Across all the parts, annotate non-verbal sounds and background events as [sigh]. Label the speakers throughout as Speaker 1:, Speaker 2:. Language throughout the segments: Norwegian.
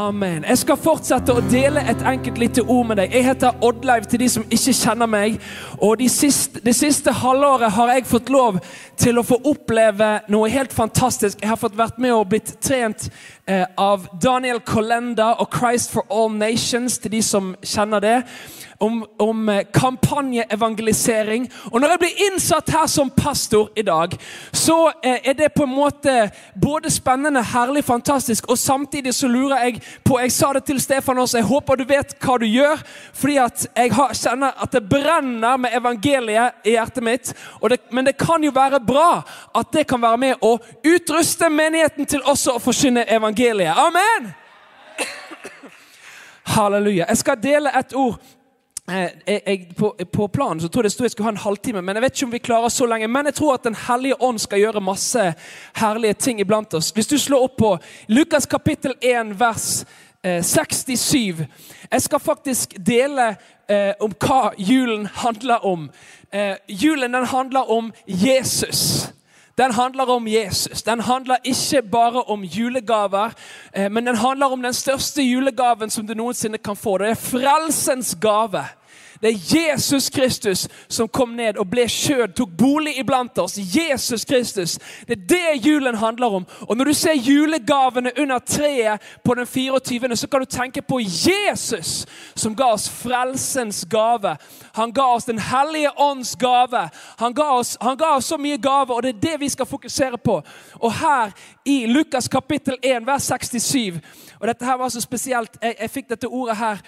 Speaker 1: Amen. Jeg skal fortsette å dele et enkelt lite ord med deg. Jeg heter Oddleiv til de som ikke kjenner meg. Og de siste, det siste halvåret har jeg fått lov til å få oppleve noe helt fantastisk. Jeg har fått vært med og blitt trent eh, av Daniel Kolenda og Christ for All Nations, til de som kjenner det om, om eh, kampanjeevangelisering. Og når jeg blir innsatt her som pastor i dag, så eh, er det på en måte både spennende, herlig, fantastisk, og samtidig så lurer jeg på Jeg sa det til Stefan også, jeg håper du vet hva du gjør, fordi at jeg har, kjenner at det brenner med evangeliet i hjertet mitt. Det, men det kan jo være bra at det kan være med å utruste menigheten til også å forsyne evangeliet. Amen! Halleluja. Jeg skal dele et ord jeg, jeg, på, på, planen så tror jeg det sto jeg skulle ha en halvtime, men jeg vet ikke om vi klarer så lenge. Men jeg tror at Den hellige ånd skal gjøre masse herlige ting iblant oss. Hvis du slår opp på Lukas kapittel 1 vers eh, 67 Jeg skal faktisk dele eh, om hva julen handler om. Eh, julen den handler om Jesus. Den handler om Jesus. Den handler ikke bare om julegaver, eh, men den handler om den største julegaven som du noensinne kan få. Det er frelsens gave. Det er Jesus Kristus som kom ned og ble kjød, tok bolig iblant oss. Jesus Kristus. Det er det julen handler om. Og Når du ser julegavene under treet på den 24., så kan du tenke på Jesus som ga oss frelsens gave. Han ga oss Den hellige ånds gave. Han ga oss, han ga oss så mye gave, og det er det vi skal fokusere på. Og her i Lukas kapittel 1, vers 67 og dette her var så spesielt. Jeg, jeg fikk dette ordet her.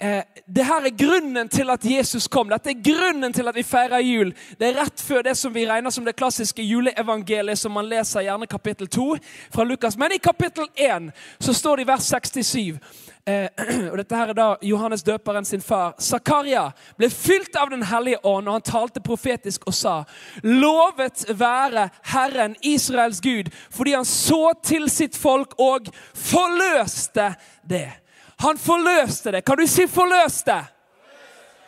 Speaker 1: Eh, det her er grunnen til at Jesus kom. Dette er grunnen til at vi feirer jul. Det er rett før det som vi regner som det klassiske juleevangeliet, som man leser gjerne kapittel 2 fra Lukas. Men i kapittel 1 så står det i vers 67 eh, [clears throat] og dette her er da Johannes døperen sin far. Zakaria ble fylt av Den hellige ånd, og han talte profetisk og sa:" Lovet være Herren Israels Gud, fordi han så til sitt folk og forløste det. Han forløste det. Kan du si 'forløste'?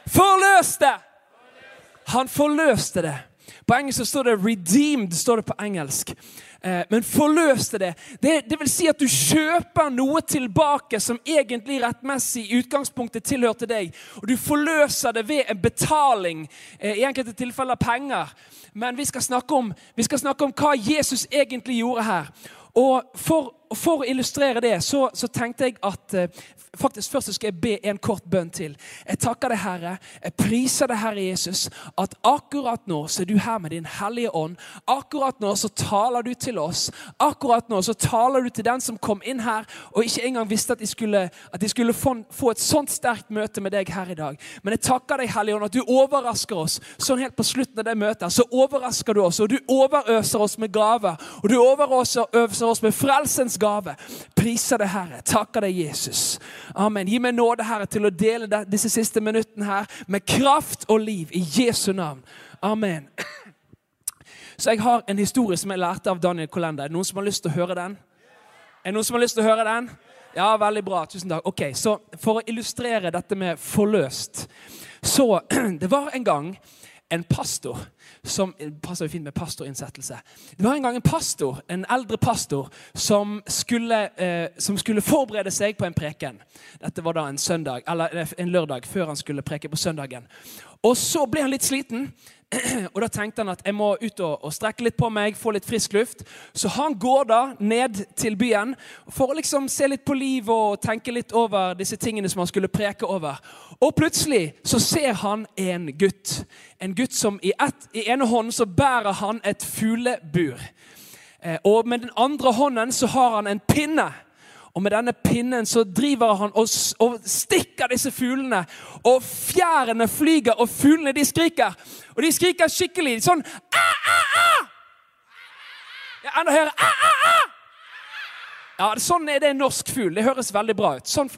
Speaker 1: Forløste! Han forløste det. På engelsk står det 'redeemed'. står det på engelsk. Eh, men forløste det. det. Det vil si at du kjøper noe tilbake som egentlig rettmessig i utgangspunktet tilhørte deg. Og du forløser det ved en betaling, eh, i enkelte tilfeller penger. Men vi skal snakke om, skal snakke om hva Jesus egentlig gjorde her. Og for, for å illustrere det så, så tenkte jeg at eh, faktisk Først skal jeg be en kort bønn til. Jeg takker deg, Herre. Jeg priser deg, Herre Jesus, at akkurat nå så er du her med din Hellige Ånd. Akkurat nå så taler du til oss. Akkurat nå så taler du til den som kom inn her og ikke engang visste at de skulle, at de skulle få, få, et sånt sterkt møte med deg her i dag. Men jeg takker deg, Hellige Ånd, at du overrasker oss. Sånn helt på slutten av det møtet så overrasker du oss, og du overøser oss med gaver. Og du overøser oss med frelsens gave. Priser deg, Herre. Takker deg, Jesus. Amen. Gi meg nåde, Herre, til å dele disse siste minuttene her med kraft og liv i Jesu navn. Amen. Så jeg har en historie som jeg lærte av Daniel Kolenda. Er det noen som har lyst til å høre den? Er det noen som har lyst til å høre den? Ja, veldig bra. Tusen takk. Ok, Så for å illustrere dette med forløst Så [clears throat] det var en gang en pastor som passer jo fint med pastorinnsettelse. Det var en gang en pastor, en eldre pastor som skulle, eh, som skulle, forberede seg på en preken. Dette var da en søndag, eller en lørdag før han skulle preke på søndagen. Og Så ble han litt sliten, [clears throat] og da tenkte han at jeg må ut og, og, strekke litt på meg, få litt frisk luft. Så han går da ned til byen for å liksom se litt på livet og tenke litt over disse tingene som han skulle preke over. Og plutselig så ser han en gutt. En gutt som i, et, i ene hånden så bærer han et fuglebur. Eh, og med den andre hånden så har han en pinne. Og med denne pinnen så driver han og, og stikker disse fuglene. Og fjærene flyger, og fuglene de skriker. Og de skriker skikkelig. Sånn æ, æ, æ! Ja, enda høyere. Æ, æ, ah! Ja, Sånn er det en norsk fugl. Det høres veldig bra ut. Sånn.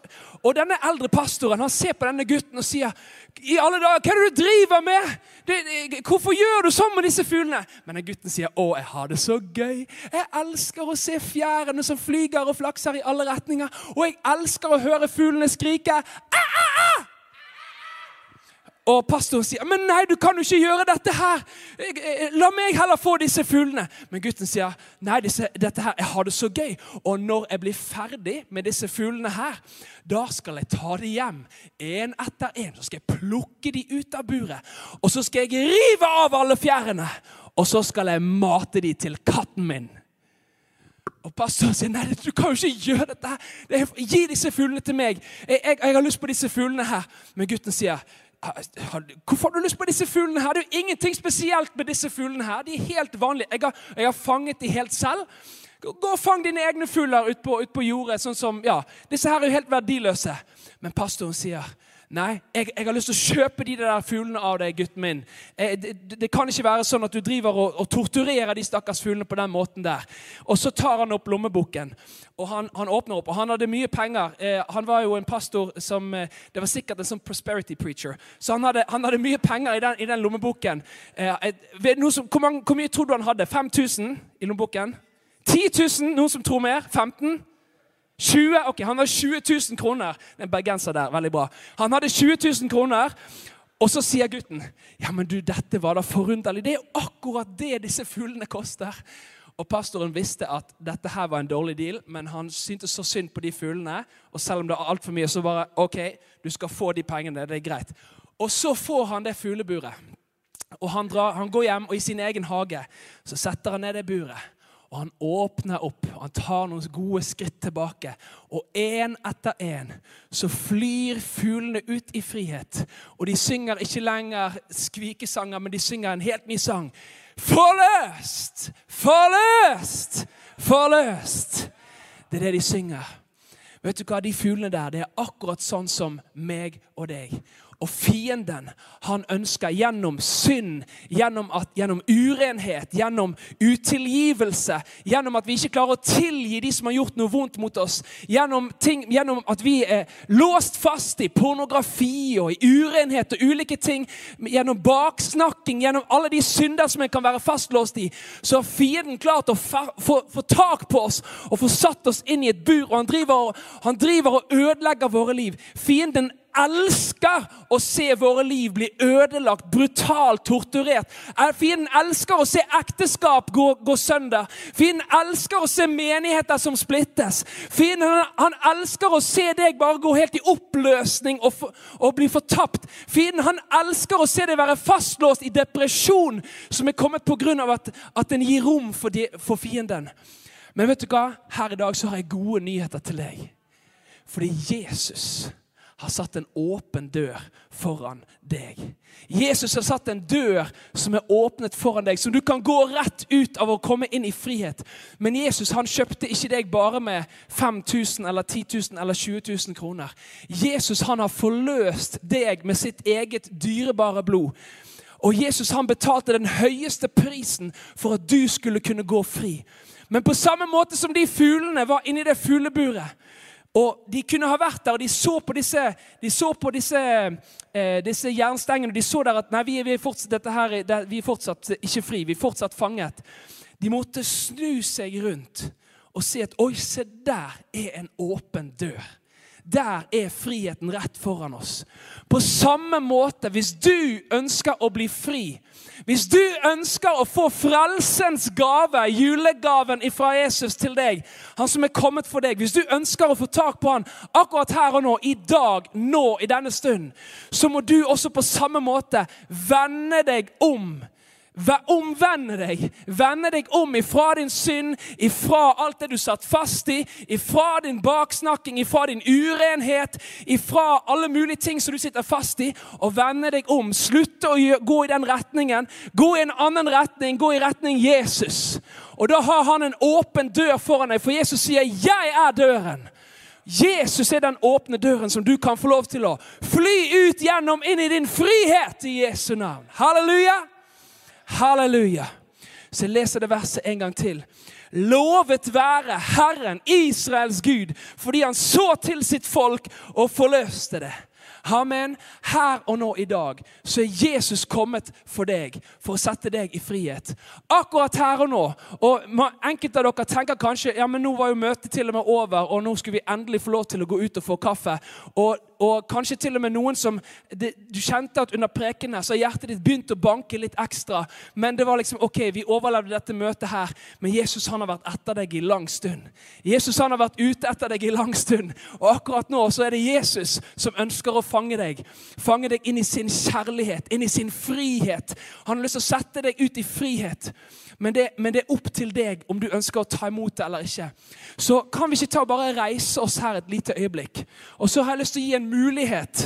Speaker 1: Og denne eldre pastoren han ser på denne gutten og sier i alle dager, hva er det du driver med? Det, hvorfor gjør du sånn med disse fuglene? Men den gutten sier å, jeg har det så gøy. Jeg elsker å se fjærene som flyger og flakser i alle retninger. Og jeg elsker å høre fuglene skrike. Ah, ah, ah! Og pastoren sier men nei, du kan jo ikke gjøre dette her. La meg heller få disse fuglene. Men gutten sier nei, disse, dette her, jeg har det så gøy. Og når jeg blir ferdig med disse fuglene her, da skal jeg ta dem hjem én etter én. Så skal jeg plukke dem ut av buret. Og så skal jeg rive av alle fjærene. Og så skal jeg mate dem til katten min. Og pastoren sier nei, du kan jo ikke gjøre dette. her. Gi disse fuglene til meg. Jeg, jeg, jeg har lyst på disse fuglene her. Men gutten sier Hvorfor har du lyst på disse fuglene? her? Det er jo ingenting spesielt med disse fuglene. her. De er helt vanlige. Jeg har, jeg har fanget de helt selv. Gå og fang dine egne fugler ute på, ut på jordet. sånn som, ja, Disse her er jo helt verdiløse. Men pastoren sier Nei, jeg, jeg, har lyst til å kjøpe de der fuglene av deg, gutten min. Eh, det, det, kan ikke være sånn at du driver og, og, torturerer de stakkars fuglene på den måten der. Og så tar han opp lommeboken, og han, han åpner opp. Og han hadde mye penger. Eh, han var jo en pastor som eh, Det var sikkert en sånn prosperity preacher. Så han hadde, han hadde mye penger i den, i den lommeboken. Eh, som, hvor, mange, hvor, mye tror du han hadde? 5000 i lommeboken? 10 000? Noen som tror mer? 15 20, ok, Han har 20 000 kroner. En bergenser der, veldig bra. Han hadde 20 000 kroner, og så sier gutten ja, men du, dette var da forunderlig. Det er jo akkurat det disse fuglene koster. Og Pastoren visste at dette her var en dårlig deal, men han syntes så synd på de fuglene. Og selv om det var altfor mye, så bare OK, du skal få de pengene. Det er greit. Og så får han det fugleburet. Og han, drar, han går hjem, og i sin egen hage så setter han ned det buret. Og han åpner opp, og han tar noen gode skritt tilbake. Og én etter én så flyr fuglene ut i frihet. Og de synger ikke lenger skvikesanger, men de synger en helt ny sang. Forløst! Forløst! Forløst! Det er det de synger. Vet du hva, De fuglene der det er akkurat sånn som meg og deg. Og fienden han ønsker gjennom synd, gjennom, at, gjennom, urenhet, gjennom utilgivelse, gjennom at vi ikke klarer å tilgi de som har gjort noe vondt mot oss, gjennom, ting, gjennom at vi er låst fast i pornografi og i urenhet og ulike ting, gjennom baksnakking, gjennom alle de synder som en kan være fastlåst i, så har fienden klart å få, tak på oss og få satt oss inn i et bur. og han driver, han driver og ødelegger våre liv. Fienden elsker å se våre liv bli ødelagt, brutalt torturert. Fienden elsker å se ekteskap gå, gå sønder. Fienden elsker å se menigheter som splittes. Fienden han, han elsker å se deg bare gå helt i oppløsning og, for, og bli fortapt. Fienden han elsker å se deg være fastlåst i depresjon som er kommet pga. At, at den gir rom for, de, for fienden. Men vet du hva? Her i dag så har jeg gode nyheter til deg. Fordi Jesus har satt en åpen dør foran deg. Jesus har satt en dør som er åpnet foran deg, som du kan gå rett ut av å komme inn i frihet. Men Jesus han kjøpte ikke deg bare med 5000 eller 10 000 eller 20 000 kroner. Jesus han har forløst deg med sitt eget dyrebare blod. Og Jesus han betalte den høyeste prisen for at du skulle kunne gå fri. Men på samme måte som de fuglene var inni det fugleburet, og De kunne ha vært der, og de så på disse, de så på disse, eh, disse jernstengene. De så der at nei, vi, vi, er fortsatt, her, vi, er fortsatt, ikke fri, vi er fortsatt fanget. De måtte snu seg rundt og se at oi, se der er en åpen dør. Der er friheten rett foran oss. På samme måte, hvis du ønsker å bli fri, hvis du ønsker å få frelsens gave, julegaven fra Jesus til deg, han som er kommet for deg, hvis du ønsker å få tak på han akkurat her og nå, i dag, nå, i denne stund, så må du også på samme måte vende deg om Omvende deg. Vende deg om ifra din synd, ifra alt det du satt fast i, ifra din baksnakking, ifra din urenhet, ifra alle mulige ting som du sitter fast i, og vende deg om. Slutte å gå i den retningen. Gå i en annen retning. Gå i retning Jesus. Og da har han en åpen dør foran deg, for Jesus sier 'Jeg er døren'. Jesus er den åpne døren som du kan få lov til å fly ut gjennom inn i din frihet i Jesu navn. Halleluja! Halleluja. Så jeg leser det verset en gang til. Lovet være Herren, Israels Gud, fordi han så til sitt folk og forløste det. Amen. Her og nå i dag så er Jesus kommet for deg, for å sette deg i frihet. Akkurat her og nå. Og Enkelte av dere tenker kanskje ja, men nå var jo møtet til og med over, og nå skulle vi endelig få lov til å gå ut og få kaffe. Og, og kanskje til og med noen som Du kjente at under preken her så har hjertet ditt begynt å banke litt ekstra. Men det var liksom OK, vi overlevde dette møtet her, men Jesus han har vært etter deg i lang stund. Jesus han har vært ute etter deg i lang stund, og akkurat nå så er det Jesus som ønsker å fange deg. Fange deg inn i sin kjærlighet, inn i sin frihet. Han har lyst til å sette deg ut i frihet. Men det, men det, er opp til deg om du ønsker å ta imot det eller ikke. Så kan vi ikke ta og bare reise oss her et lite øyeblikk. Og så har jeg lyst til å gi en mulighet.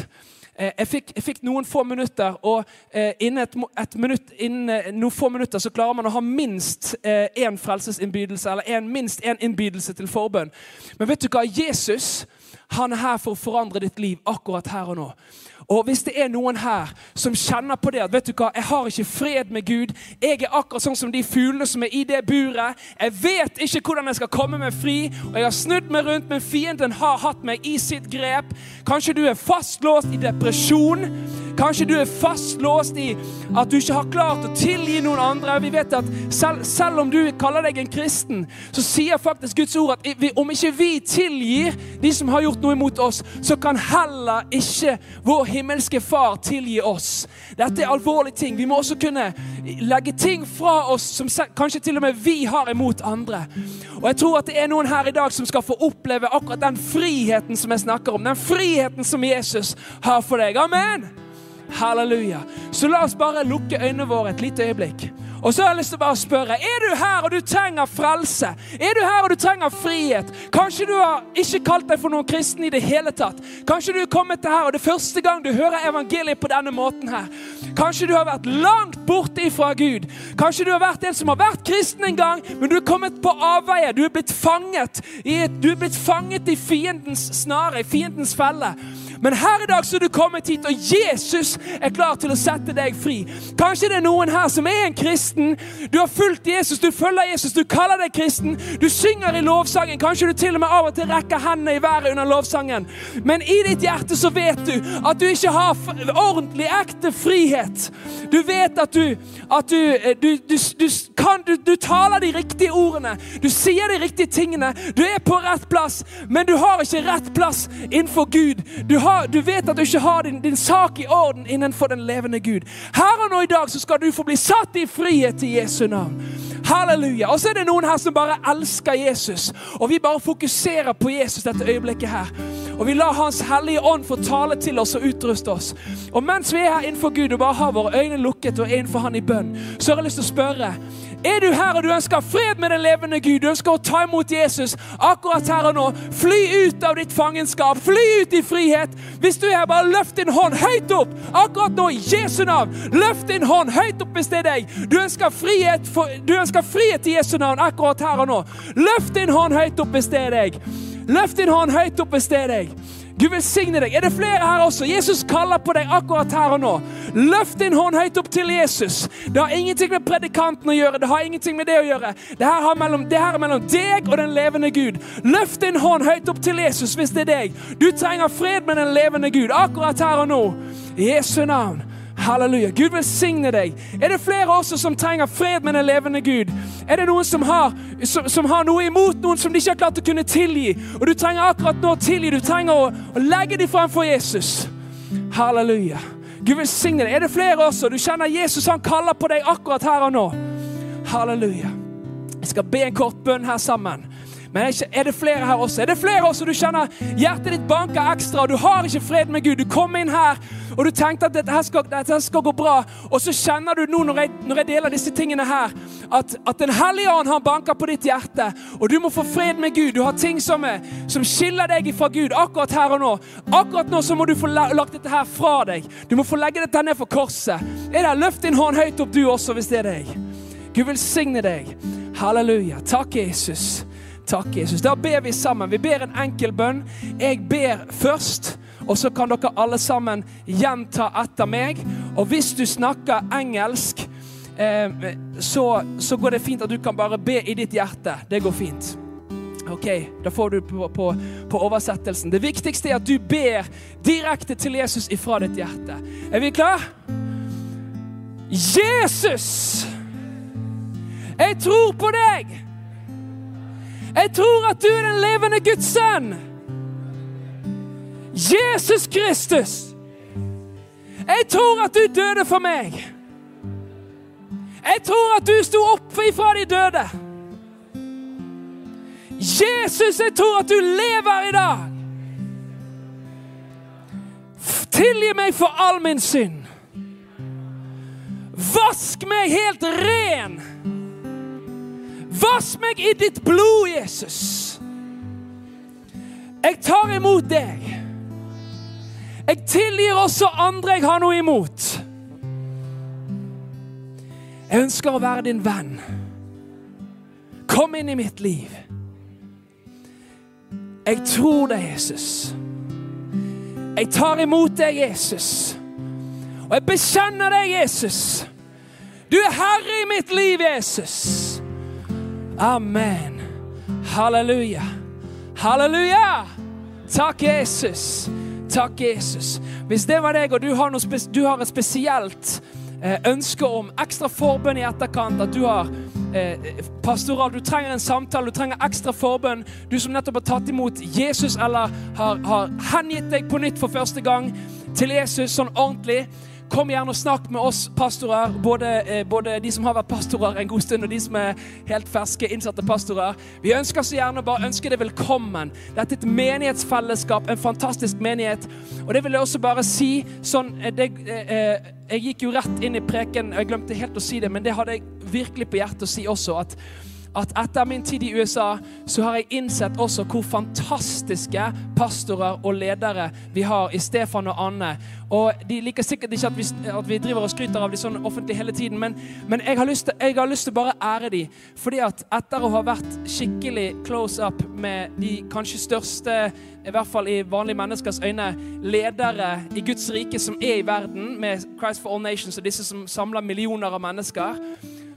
Speaker 1: Eh, jeg fikk, jeg fikk noen få minutter, og eh, innen, et, et minutt, innen eh, noen få minutter så klarer man å ha minst én frelsesinnbydelse, eller en, minst én innbydelse til forbønn. Men vet du hva? Jesus han er her for å forandre ditt liv akkurat her og nå. Og hvis det er noen her som kjenner på det at vet du hva, jeg har ikke fred med Gud, jeg er akkurat sånn som de fuglene som er i det buret, jeg vet ikke hvordan jeg skal komme meg fri, og jeg har snudd meg rundt, men fienden har hatt meg i sitt grep. Kanskje du er fastlåst i depresjon. Kanskje du er fastlåst i at du ikke har klart å tilgi noen andre. Vi vet at selv, selv om du kaller deg en kristen, så sier faktisk Guds ord at om ikke vi tilgir de som har gjort noe imot oss, så kan heller ikke vår himmelske Far tilgi oss. Dette er alvorlige ting. Vi må også kunne legge ting fra oss som kanskje til og med vi har imot andre. Og jeg tror at det er noen her i dag som skal få oppleve akkurat den friheten som jeg snakker om. Den friheten som Jesus har for deg. Amen! Halleluja. Så la oss bare lukke øynene våre et lite øyeblikk. Og så har jeg lyst til å bare spørre Er du her og du trenger frelse? Er du her og du trenger frihet? Kanskje du har ikke kalt deg for noen kristen i det hele tatt. Kanskje du er kommet til her og det er første gang du hører evangeliet på denne måten her. Kanskje du har vært langt borte ifra Gud. Kanskje du har vært en som har vært kristen en gang, men du er kommet på avveie. Du er blitt fanget i, du er blitt fanget i fiendens snare, i fiendens felle. Men her i dag så er du kommet hit, og Jesus er klar til å sette deg fri. Kanskje det er noen her som er en kristen. Du har fulgt Jesus, du følger Jesus, du kaller deg kristen. Du synger i lovsangen. Kanskje du til og med av og til rekker hendene i været under lovsangen. Men i ditt hjerte så vet du at du ikke har ordentlig, ekte frihet. Du vet at du, at du, du, du, du kan, du taler de riktige ordene. Du sier de riktige tingene. Du er på rett plass, men du har ikke rett plass innenfor Gud. Du har har, du vet at du ikke har din, din, sak i orden innenfor den levende Gud. Her og nå i dag så skal du få bli satt i frihet i Jesu navn. Halleluja. Og så er det noen her som bare elsker Jesus. Og vi bare fokuserer på Jesus dette øyeblikket her. Og vi lar Hans hellige ånd få tale til oss og utruste oss. Og mens vi er her innenfor Gud og bare har våre øyne lukket og er innenfor Han i bønn, så har jeg lyst til å spørre er du her og du ønsker fred med den levende Gud, du ønsker å ta imot Jesus akkurat her og nå, fly ut av ditt fangenskap, fly ut i frihet. Hvis du er her, bare løft din hånd høyt opp akkurat nå i Jesu navn. Løft din hånd høyt opp hvis det er deg. Du ønsker frihet, for, du ønsker frihet i Jesu navn akkurat her og nå. Løft din hånd høyt opp hvis det er deg. Løft din hånd høyt opp hvis det er deg. Gud velsigne deg. Er det flere her også? Jesus kaller på deg akkurat her og nå. Løft din hånd høyt opp til Jesus. Det har ingenting med predikanten å gjøre. Det har ingenting med det å gjøre. Det her, mellom, er mellom deg og den levende Gud. Løft din hånd høyt opp til Jesus hvis det er deg. Du trenger fred med den levende Gud akkurat her og nå. I Jesu navn. Halleluja. Gud velsigne deg. Er det flere også som trenger fred med den levende Gud? Er det noen som har, som, som har noe imot noen som de ikke har klart å kunne tilgi? Og du trenger akkurat nå å tilgi. Du trenger å, å legge dem framfor Jesus. Halleluja. Gud velsigne deg. Er det flere også? Du kjenner Jesus, han kaller på deg akkurat her og nå. Halleluja. Jeg skal be en kort bønn her sammen. Men er det flere her også? Er det flere også du kjenner hjertet ditt banker ekstra, og du har ikke fred med Gud? Du kom inn her, og du tenkte at dette skal, dette skal gå bra, og så kjenner du nå når jeg, når jeg deler disse tingene her, at, at Den hellige ånd har banker på ditt hjerte, og du må få fred med Gud. Du har ting som, er, som skiller deg fra Gud akkurat her og nå. Akkurat nå så må du få lagt dette her fra deg. Du må få legge dette ned for korset. Er det, Løft din hånd høyt opp, du også, hvis det er deg. Gud velsigne deg. Halleluja. Takk, Jesus. Takk, Jesus. Da ber vi sammen. Vi ber en enkel bønn. Jeg ber først, og så kan dere alle sammen gjenta etter meg. Og hvis du snakker engelsk, eh, så, så, går det fint at du kan bare be i ditt hjerte. Det går fint. Ok, Da får du på, på, på oversettelsen. Det viktigste er at du ber direkte til Jesus ifra ditt hjerte. Er vi klar? Jesus! Jeg tror på deg! Jeg tror at du er den levende Guds sønn. Jesus Kristus, jeg tror at du døde for meg. Jeg tror at du sto opp ifra de døde. Jesus, jeg tror at du lever i dag. Tilgi meg for all min synd. Vask meg helt ren. Vask meg i ditt blod, Jesus. Jeg tar imot deg. Jeg tilgir også andre jeg har noe imot. Jeg ønsker å være din venn. Kom inn i mitt liv. Jeg tror deg, Jesus. Jeg tar imot deg, Jesus. Og jeg bekjenner deg, Jesus. Du er herre i mitt liv, Jesus. Amen. Halleluja. Halleluja! Takk, Jesus. Takk, Jesus. Hvis det var deg, og du har, du har et spesielt eh, ønske om ekstra forbønn i etterkant, at du har eh, pastoral, du trenger en samtale, du trenger ekstra forbønn, du som nettopp har tatt imot Jesus eller har, har hengitt deg på nytt for første gang til Jesus sånn ordentlig, Kom gjerne og snakk med oss pastorer, både, eh, både, de som har vært pastorer en god stund, og de som er helt ferske, innsatte pastorer. Vi ønsker så gjerne bare ønske deg velkommen. Dette er et menighetsfellesskap, en fantastisk menighet. Og det vil jeg også bare si sånn eh, det, eh, Jeg gikk jo rett inn i preken, og jeg glemte helt å si det, men det hadde jeg virkelig på hjertet å si også. at at etter min tid i USA så har jeg innsett også hvor fantastiske pastorer og ledere vi har i Stefan og Anne. Og De liker sikkert ikke at vi, at vi driver og skryter av dem sånn offentlig hele tiden, men, men jeg, har lyst til, jeg har lyst til bare ære dem. Fordi at etter å ha vært skikkelig close up med de kanskje største, i hvert fall i vanlige menneskers øyne, ledere i Guds rike som er i verden, med Christ for All Nations og disse som samler millioner av mennesker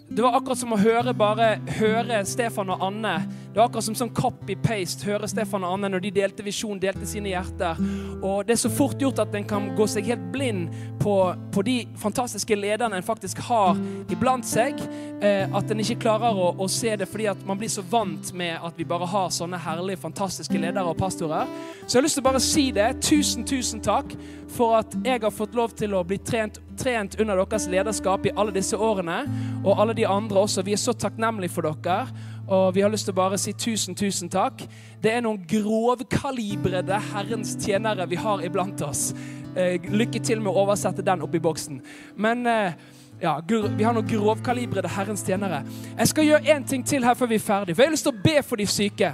Speaker 1: det var akkurat som å høre bare høre Stefan og Anne. Det var akkurat som sånn copy-paste. Høre Stefan og Anne når de delte visjon, delte sine hjerter. Og det er så fort gjort at en kan gå seg helt blind på, på de fantastiske lederne en faktisk har iblant seg. Eh, at en ikke klarer å, å, se det fordi at man blir så vant med at vi bare har sånne herlige, fantastiske ledere og pastorer. Så jeg har lyst til å bare si det. Tusen, tusen takk for at jeg har fått lov til å bli trent trent under deres lederskap i alle disse årene, og alle de andre også. Vi er så takknemlige for dere. Og vi har lyst til å bare si tusen, tusen takk. Det er noen grovkalibrede Herrens tjenere vi har iblant oss. Eh, lykke til med å oversette den oppi boksen. Men eh, ja, vi har noen grovkalibrede Herrens tjenere. Jeg skal gjøre én ting til her før vi er ferdig. For jeg har lyst til å be for de syke.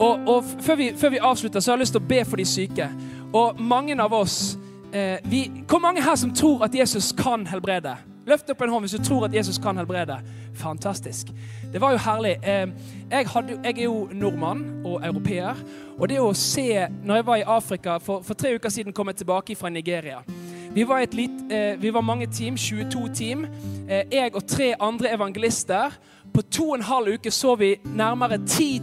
Speaker 1: Og, og før, vi, før vi avslutter, så har jeg lyst til å be for de syke. Og mange av oss eh, vi, Hvor mange her som tror at Jesus kan helbrede? Løft opp en hånd hvis du tror at Jesus kan helbrede. Fantastisk. Det var jo herlig. Eh, jeg, hadde, jeg, er jo nordmann og europeer. Og det å se Når jeg var i Afrika For, for tre uker siden kom jeg tilbake fra Nigeria. Vi var, lit, eh, vi var mange team, 22 team. Eh, jeg og tre andre evangelister. På to og en halv uke så vi nærmere 10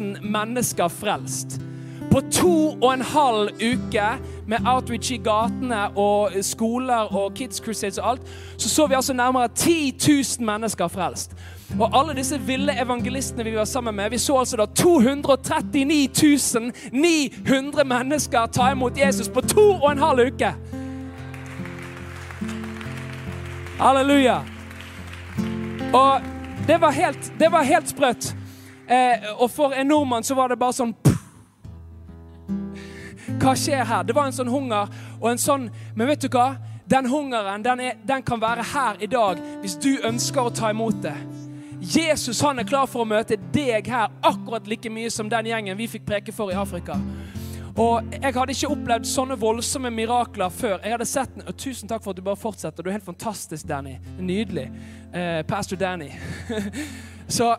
Speaker 1: 000 mennesker frelst. På to og en halv uke med outreach i gatene og skoler og Kids Crusades og alt, så så vi altså nærmere 10 000 mennesker frelst. Og alle disse ville evangelistene vi var sammen med, vi så altså da 239 900 mennesker ta imot Jesus på to og en halv uke. Halleluja. Og det var helt, det var helt sprøtt. Eh, og for en nordmann så var det bare sånn hva skjer her? Det var en sånn hunger og en sånn Men vet du hva? Den hungeren den, er, den kan være her i dag hvis du ønsker å ta imot det. Jesus han er klar for å møte deg her akkurat like mye som den gjengen vi fikk preke for i Afrika. Og Jeg hadde ikke opplevd sånne voldsomme mirakler før. Jeg hadde sett den, og Tusen takk for at du bare fortsetter. Du er helt fantastisk, Danny. Nydelig. Eh, Pastor Danny. [laughs] Så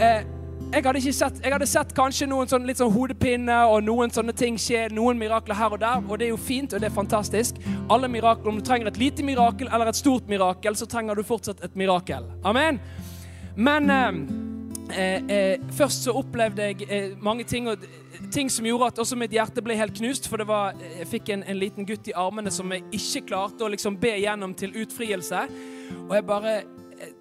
Speaker 1: eh, jeg hadde, sett, jeg hadde sett kanskje noen sånn, litt sånn hodepine og noen sånne ting skje, noen mirakler her og der, og det er jo fint, og det er fantastisk. Alle mirakler, Om du trenger et lite mirakel eller et stort mirakel, så trenger du fortsatt et mirakel. Amen. Men eh, eh, eh først så opplevde jeg eh, mange ting, og, ting som gjorde at også mitt hjerte ble helt knust. For var, jeg fikk en, en liten gutt i armene som jeg ikke klarte å liksom be gjennom til utfrielse. Og jeg bare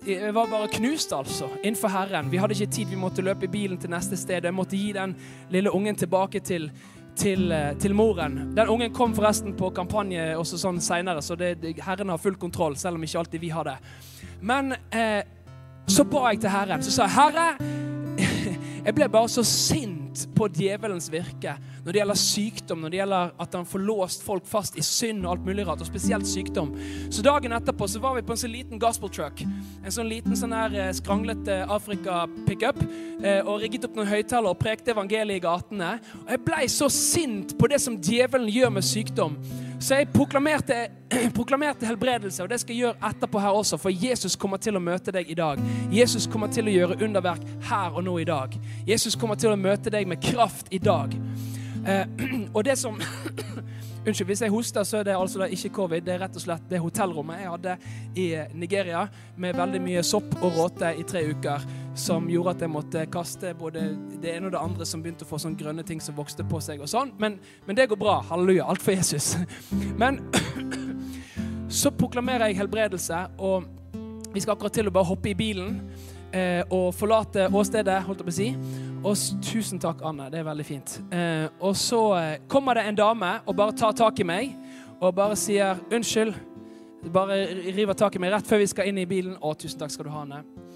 Speaker 1: jeg var bare knust, altså, innenfor Herren. Vi hadde ikke tid, vi måtte løpe i bilen til neste sted. Jeg måtte gi den lille ungen tilbake til, til, eh, til, moren. Den ungen kom forresten på kampanje også sånn seinere, så det, Herren har full kontroll, selv om ikke alltid vi har det. Men eh, så ba jeg til Herren. Så sa jeg, 'Herre, jeg ble bare så sint på djevelens virke når det gjelder sykdom, når det gjelder at han får låst folk fast i synd og alt mulig rart, og spesielt sykdom. Så dagen etterpå så var vi på en sånn liten gospel truck. En sånn liten sånn her eh, skranglete Afrika-pickup. Eh, og rigget opp noen høyttalere og prekte evangeliet i gatene. Og jeg blei så sint på det som djevelen gjør med sykdom. Så jeg proklamerte, [clears throat] proklamerte, helbredelse, og det skal jeg gjøre etterpå her også, for Jesus kommer til å møte deg i dag. Jesus kommer til å gjøre underverk her og nå i dag. Jesus kommer til å møte deg med kraft i dag. Eh, [clears throat] og det som [clears throat] Unnskyld, hvis jeg hoster, så er det altså ikke covid. Det er rett og slett det hotellrommet jeg hadde i Nigeria med veldig mye sopp og råte i tre uker, som gjorde at jeg måtte kaste både det ene og det andre som begynte å få sånne grønne ting som vokste på seg og sånn. Men, men det går bra. Halleluja. Alt for Jesus. [laughs] Men [clears throat] så proklamerer jeg helbredelse, og vi skal akkurat til å bare hoppe i bilen eh, og forlate åstedet, holdt jeg på å si. Og tusen takk, Anne. Det er veldig fint. Eh, og så eh, kommer det en dame og bare tar tak i meg og bare sier unnskyld. Bare river tak i meg rett før vi skal inn i bilen. Å, tusen takk skal du ha, Anne.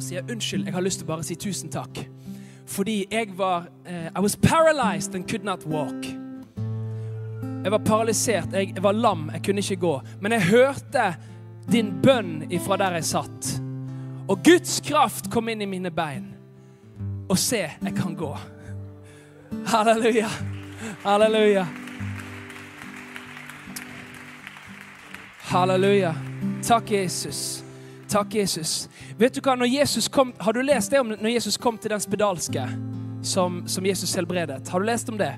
Speaker 1: Og sier unnskyld, jeg har lyst til å bare si tusen takk. Fordi jeg var uh, I was paralyzed and could not walk. Jeg var paralysert, jeg, jeg var lam, jeg kunne ikke gå. Men jeg hørte din bønn ifra der jeg satt. Og Guds kraft kom inn i mine bein. Og se, jeg kan gå. Halleluja. Halleluja. Halleluja. Takk, Jesus. Takk, Jesus. Vet du hva, Jesus kom, Har du lest det om når Jesus kom til den spedalske som, som Jesus helbredet? Har du lest om det?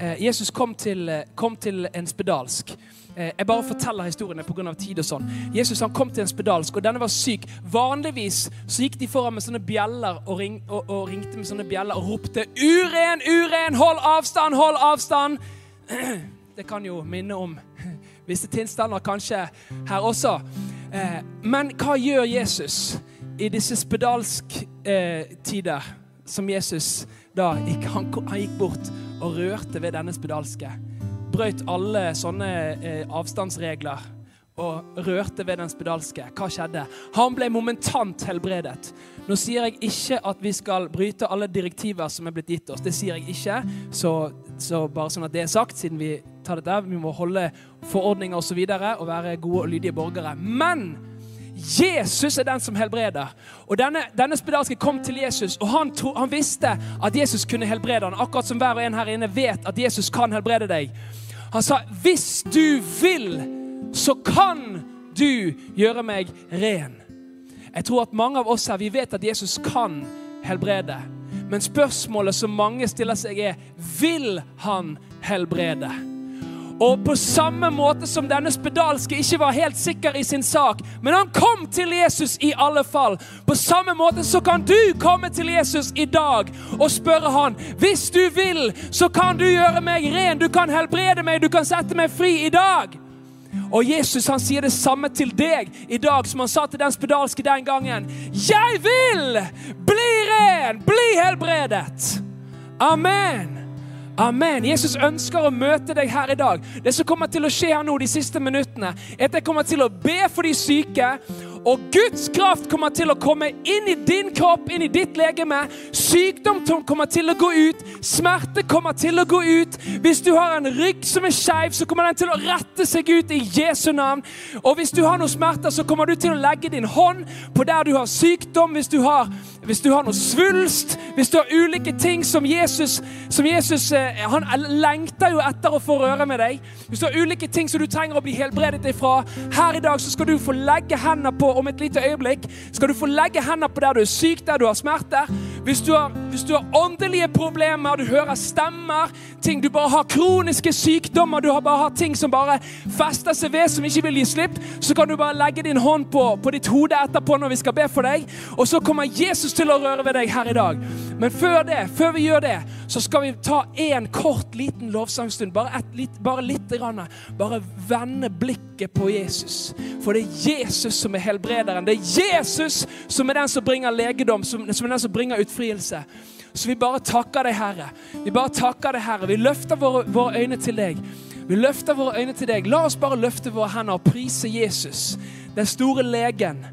Speaker 1: Eh, Jesus kom til, eh, kom til en spedalsk. Eh, jeg bare forteller historiene pga. tid og sånn. Jesus han kom til en spedalsk, og denne var syk. Vanligvis så gikk de foran med sånne bjeller og, ring, og, og ringte med sånne bjeller og ropte 'Uren, uren! Hold avstand, hold avstand!' [clears throat] Det kan jo minne om [laughs] visse tilstander kanskje her også. Eh, men hva gjør Jesus i disse spedalsk eh, tider, som Jesus da gikk, han, han gikk bort og rørte ved denne spedalske? brøt alle sånne eh, avstandsregler og rørte ved den spedalske. Hva skjedde? Han ble momentant helbredet. Nå sier jeg ikke at vi skal bryte alle direktiver som er blitt gitt oss. Det sier jeg ikke. Så, så bare sånn at det er sagt, siden vi tar dette. Vi må holde forordninger osv. Og, så videre, og være gode og lydige borgere. Men Jesus er den som helbreder. Og Denne, denne spedalske kom til Jesus, og han, tro, han visste at Jesus kunne helbrede han, akkurat som hver og en her inne vet at Jesus kan helbrede deg. Han sa, 'Hvis du vil, så kan du gjøre meg ren'. Jeg tror at mange av oss her, vi vet at Jesus kan helbrede. Men spørsmålet som mange stiller seg, er vil han helbrede? Og på samme måte som denne spedalske ikke var helt sikker i sin sak, men han kom til Jesus i alle fall. På samme måte så kan du komme til Jesus i dag og spørre han, hvis du vil, så kan du gjøre meg ren, du kan helbrede meg, du kan sette meg fri i dag. Og Jesus han sier det samme til deg i dag som han sa til den spedalske den gangen. Jeg vil bli ren, bli helbredet. Amen. Amen. Jesus ønsker å møte deg her i dag. Det som kommer til å skje her nå de siste minuttene, er at jeg kommer til å be for de syke. Og Guds kraft kommer til å komme inn i din kropp, inn i ditt legeme. Sykdom kommer til å gå ut. Smerte kommer til å gå ut. Hvis du har en rygg som er skeiv, så kommer den til å rette seg ut i Jesu navn. Og hvis du har noen smerter, så kommer du til å legge din hånd på der du har sykdom. Hvis du har, hvis du har noe svulst, hvis du har ulike ting som Jesus, som Jesus eh, Han lengter jo etter å få røre med deg. Hvis du har ulike ting som du trenger å bli helbredet ifra, her i dag så skal du få legge hendene på om et lite øyeblikk skal du få legge hendene på der du er syk, der du har smerter. Hvis du har, hvis du har åndelige problemer, du hører stemmer, ting du bare har kroniske sykdommer, du har bare har ting som bare fester seg ved, som ikke vil gi slipp, så kan du bare legge din hånd på, på ditt hode etterpå når vi skal be for deg, og så kommer Jesus til å røre ved deg her i dag. Men før det, før vi gjør det, så skal vi ta en kort, liten lovsangstund. Bare, et, bare litt. Grann. bare vende blikket på Jesus. For det er Jesus som er helbrederen. Det er Jesus som er den som bringer legedom, som, som er den som bringer utfrielse. Så vi bare takker deg, Herre. Vi bare takker deg, Herre. Vi løfter våre, våre øyne til deg. Vi løfter våre øyne til deg. La oss bare løfte våre hender og prise Jesus, den store legen.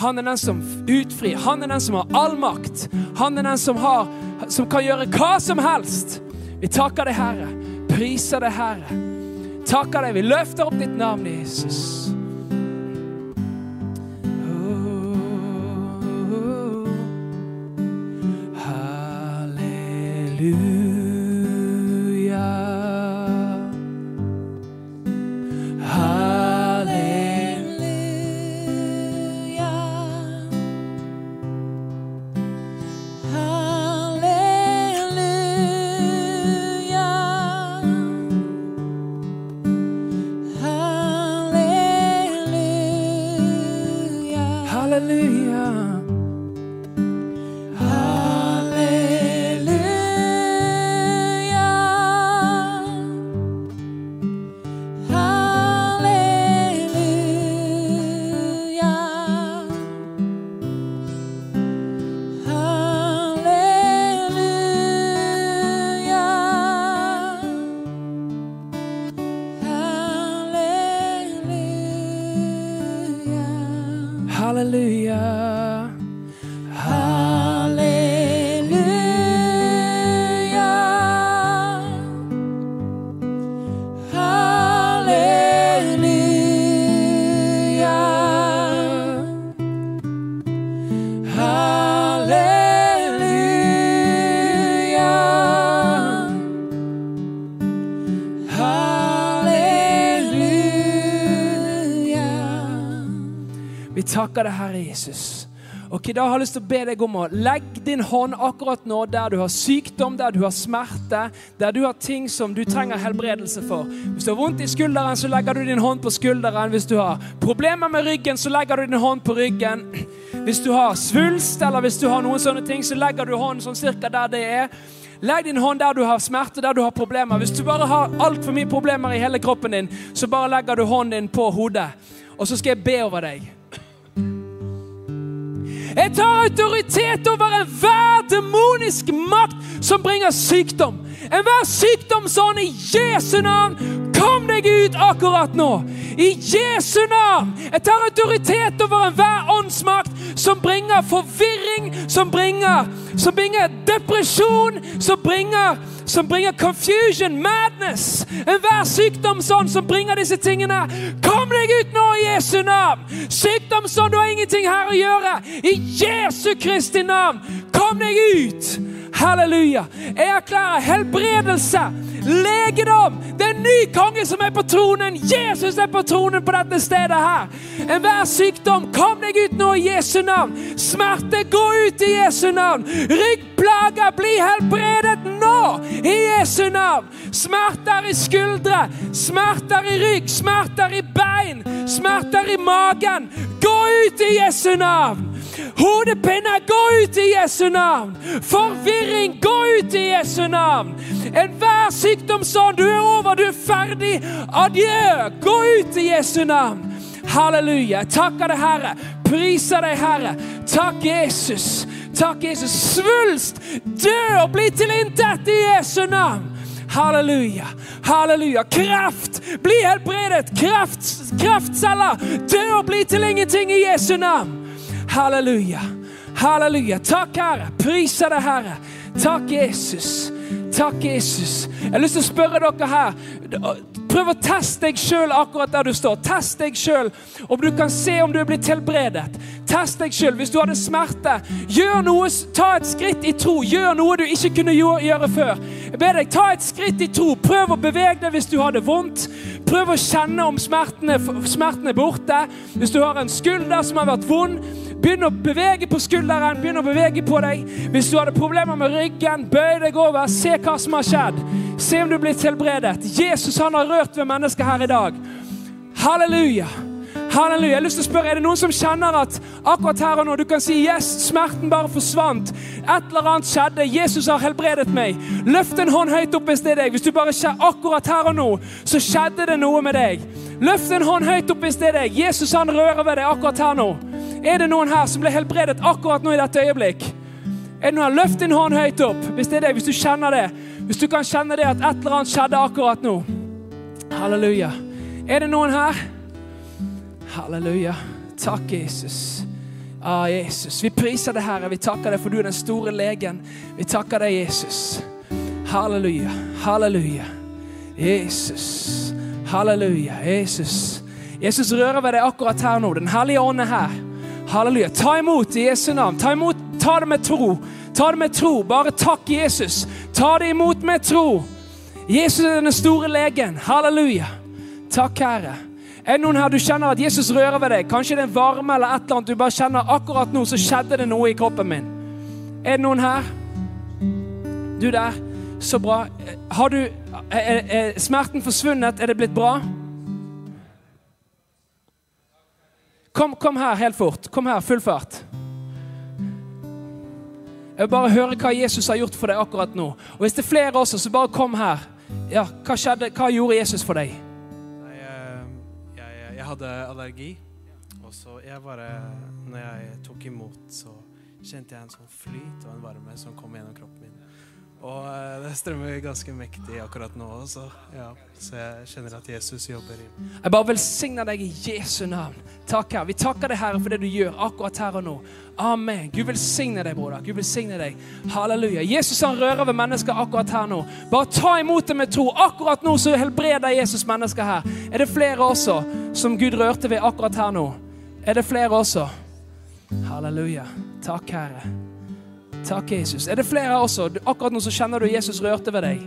Speaker 1: Han er den som utfrir. Han er den som har all makt. Han er den som, har, som kan gjøre hva som helst. Vi takker deg, Herre. Priser deg, Herre. Takker deg. Vi løfter opp ditt navn, Jesus. Halleluja. Takker deg, Herre Jesus. Ok, Da har jeg lyst til å be deg om å legge din hånd akkurat nå der du har sykdom, der du har smerte, der du har ting som du trenger helbredelse for. Hvis du har vondt i skulderen, så legger du din hånd på skulderen. Hvis du har problemer med ryggen, så legger du din hånd på ryggen. Hvis du har svulst eller hvis du har noen sånne ting, så legger du hånden sånn cirka der det er. Legg din hånd der du har smerte, der du har problemer. Hvis du bare har altfor mye problemer i hele kroppen din, så bare legger du hånden din på hodet. Og så skal jeg be over deg. Jeg tar autoritet over enhver demonisk makt som bringer sykdom. Enhver sykdomsånd i Jesu navn, kom deg ut akkurat nå. I Jesu navn. Jeg tar autoritet over enhver åndsmakt som bringer forvirring, som bringer, som bringer depresjon, som bringer, som bringer confusion, madness. Enhver sykdomsånd som bringer disse tingene. Kom deg ut nå i Jesu navn. Sykdomsånd, du har ingenting her å gjøre. I Jesu Kristi navn, kom deg ut. Halleluja. Jeg erklærer helbredelse, legedom. Det er en ny konge som er på tronen. Jesus er på tronen på dette stedet her. Enhver sykdom, kom deg ut nå i Jesu navn. Smerte, gå ut i Jesu navn. Ryggplager, bli helbredet nå i Jesu navn. Smerter i skuldre, smerter i rygg, smerter i bein, smerter i magen. Gå ut i Jesu navn. Hodepine, gå ut i Jesu navn. Forvirring, gå ut i Jesu navn. Enhver sykdomsånd, du er over, du er ferdig. Adjø. Gå ut i Jesu navn. Halleluja. Takker deg, Herre. Priser deg, Herre. Takk, Jesus. Takk, Jesus. Svulst, dø og bli tilintet i Jesu navn. Halleluja. Halleluja. Kraft, bli helbredet. Kraft, kraftceller, dø og bli til ingenting i Jesu navn. Halleluja. Halleluja. Takk, Herre. Priser deg, Herre. Takk, Jesus. Takk, Jesus. Jeg har lyst til å spørre dere her. Prøv å teste deg sjøl akkurat der du står. Test deg sjøl om du kan se om du er blitt helbredet. Test deg sjøl hvis du hadde smerte. Gjør noe, Ta et skritt i tro. Gjør noe du ikke kunne gjøre før. Jeg ber deg, Ta et skritt i tro. Prøv å bevege deg hvis du hadde vondt. Prøv å kjenne om smerten er, borte. Hvis du har en skulder som har vært vond, Begynn å bevege på skulderen, begynn å bevege på deg. Hvis du hadde problemer med ryggen, bøy deg over, se hva som har skjedd. Se om du er blitt helbredet. Jesus han har rørt ved mennesker her i dag. Halleluja. Halleluja. Jeg har lyst til å spørre, Er det noen som kjenner at akkurat her og nå du kan si yes, smerten bare forsvant? Et eller annet skjedde. Jesus har helbredet meg. Løft en hånd høyt opp hvis det er deg. Hvis du bare ser akkurat her og nå, så skjedde det noe med deg. Løft en hånd høyt opp hvis det er deg. Jesus han rører ved deg akkurat her nå. Er det noen her som ble helbredet akkurat nå i dette øyeblikk? Er det noen her? Løft din hånd høyt opp hvis det er deg, hvis du kjenner det. Hvis du kan kjenne det at et eller annet skjedde akkurat nå. Halleluja. Er det noen her? Halleluja. Takk, Jesus. Ah, Jesus. Vi priser deg, Herre. Vi takker deg for du er den store legen. Vi takker deg, Jesus. Halleluja. Halleluja. Jesus. Halleluja. Jesus. Jesus rører ved deg akkurat her nå. Den hellige ånd er her. Halleluja. Ta imot i Jesu navn. Ta, imot, ta det med tro. Ta det med tro. Bare takk Jesus. Ta det imot med tro. Jesus er den store legen. Halleluja. Takk, Herre. Er det noen her du kjenner at Jesus rører ved deg? Kanskje det er en varme eller et eller annet du bare kjenner akkurat nå, så skjedde det noe i kroppen min. Er det noen her? Du der. Så bra. Har du er, er smerten forsvunnet? Er det blitt bra? Kom, kom her helt fort. Kom her, full fart. Jeg vil bare høre hva Jesus har gjort for deg akkurat nå. Og Hvis det er flere også, så bare kom her. Ja, Hva skjedde? Hva gjorde Jesus for deg?
Speaker 2: Nei, jeg, jeg, jeg hadde allergi. Og så jeg bare Når jeg tok imot, så kjente jeg en sånn flyt og en varme som kom gjennom kroppen. Og eh, det strømmer ganske mektig akkurat nå også. Ja, så jeg kjenner at Jesus jobber i
Speaker 1: Jeg bare velsigner deg i Jesu navn. Takk, Herre. Vi takker deg, Herre, for det du gjør akkurat her og nå. Amen. Gud velsigne deg, broder. Gud velsigne deg. Halleluja. Jesus han rører ved mennesker akkurat her nå. Bare ta imot det med tro. Akkurat nå så helbreder Jesus mennesker her. Er det flere også som Gud rørte ved akkurat her nå? Er det flere også? Halleluja. Takk, Herre. Takk, Jesus. Er det flere også? Akkurat nå så kjenner du Jesus rørte ved deg.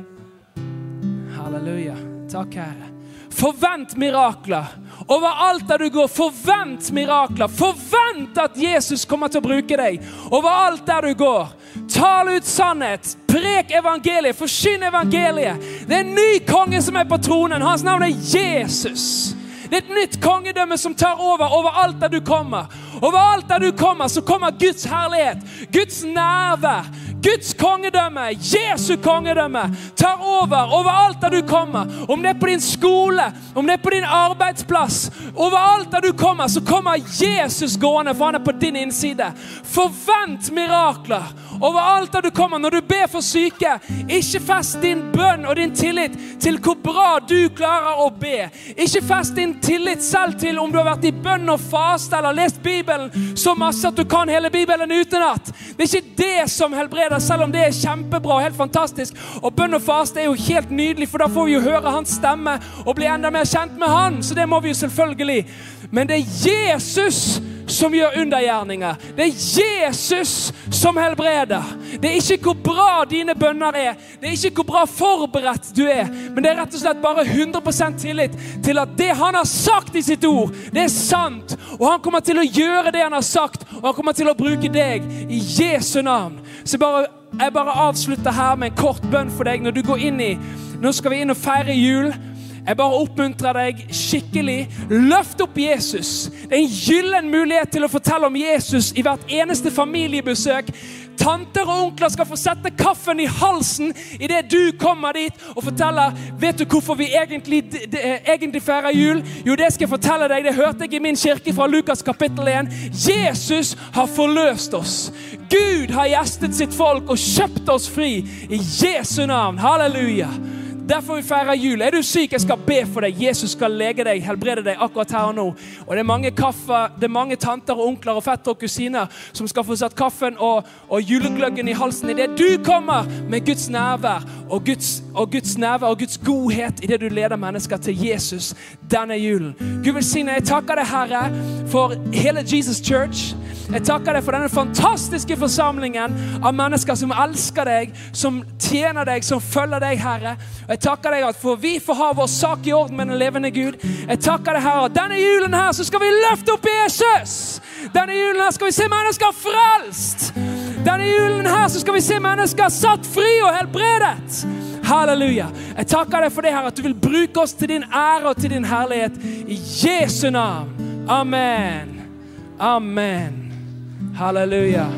Speaker 1: Halleluja. Takk, Herre. Forvent mirakler. Overalt der du går, forvent mirakler. Forvent at Jesus kommer til å bruke deg. Overalt der du går. Tal ut sannhet. Prek evangeliet. Forsyn evangeliet. Det er en ny konge som er på tronen. Hans navn er Jesus. Det er et nytt kongedømme som tar over overalt der du kommer. Overalt der du kommer, så kommer Guds herlighet, Guds nærvær, Guds kongedømme, Jesu kongedømme, tar over overalt der du kommer. Om det er på din skole, om det er på din arbeidsplass, overalt der du kommer, så kommer Jesus gående, for han er på din innside. Forvent mirakler overalt der du kommer. Når du ber for syke, ikke fest din bønn og din tillit til hvor bra du klarer å be. Ikke fest din tillit selv til om du har vært i bønn og faste eller lest Bibelen så masse at du kan hele Bibelen utenat. Det er ikke det som helbreder, selv om det er kjempebra og helt fantastisk. Og bønn og faste er jo helt nydelig, for da får vi jo høre hans stemme og bli enda mer kjent med han. Så det må vi jo selvfølgelig. Men det er Jesus som gjør undergjerninger. Det er Jesus som helbreder. Det er ikke hvor bra dine bønner er, det er ikke hvor bra forberedt du er, men det er rett og slett bare 100% tillit til at det han har sagt i sitt ord, det er sant. Og han kommer til å gjøre det han har sagt, og han kommer til å bruke deg i Jesu navn. Så bare, jeg bare avslutter her med en kort bønn for deg når du går inn i Nå skal vi inn og feire jul. Jeg bare oppmuntrer deg skikkelig. Løft opp Jesus. Det er en gyllen mulighet til å fortelle om Jesus i hvert eneste familiebesøk. Tanter og onkler skal få sette kaffen i halsen idet du kommer dit og forteller Vet du hvorfor vi egentlig, egentlig feirer jul? Jo, det skal jeg fortelle deg. Det hørte jeg i min kirke fra Lukas kapittel 1. Jesus har forløst oss. Gud har gjestet sitt folk og kjøpt oss fri i Jesu navn. Halleluja. Derfor vi feirer jul. Er du syk, jeg skal be for deg. Jesus skal lege deg, helbrede deg akkurat her og nå. Og Det er mange, kaffe, det er mange tanter og onkler og fettere og kusiner som skal få satt kaffen og, og julegløggen i halsen idet du kommer med Guds nærvær og Guds, og Guds nærvær og Guds godhet idet du leder mennesker til Jesus denne julen. Gud velsigne. Jeg takker deg, Herre, for hele Jesus Church. Jeg takker deg for denne fantastiske forsamlingen av mennesker som elsker deg, som tjener deg, som følger deg, Herre. Jeg takker deg at for vi får ha vår sak i orden med den levende Gud. Jeg takker deg, Herre, at denne julen her så skal vi løfte opp Jesus. Denne julen her skal vi se mennesker frelst. Denne julen her så skal vi se mennesker satt fri og helbredet. Halleluja. Jeg takker deg for det, her, at du vil bruke oss til din ære og til din herlighet. I Jesu navn. Amen. Amen. Halleluja.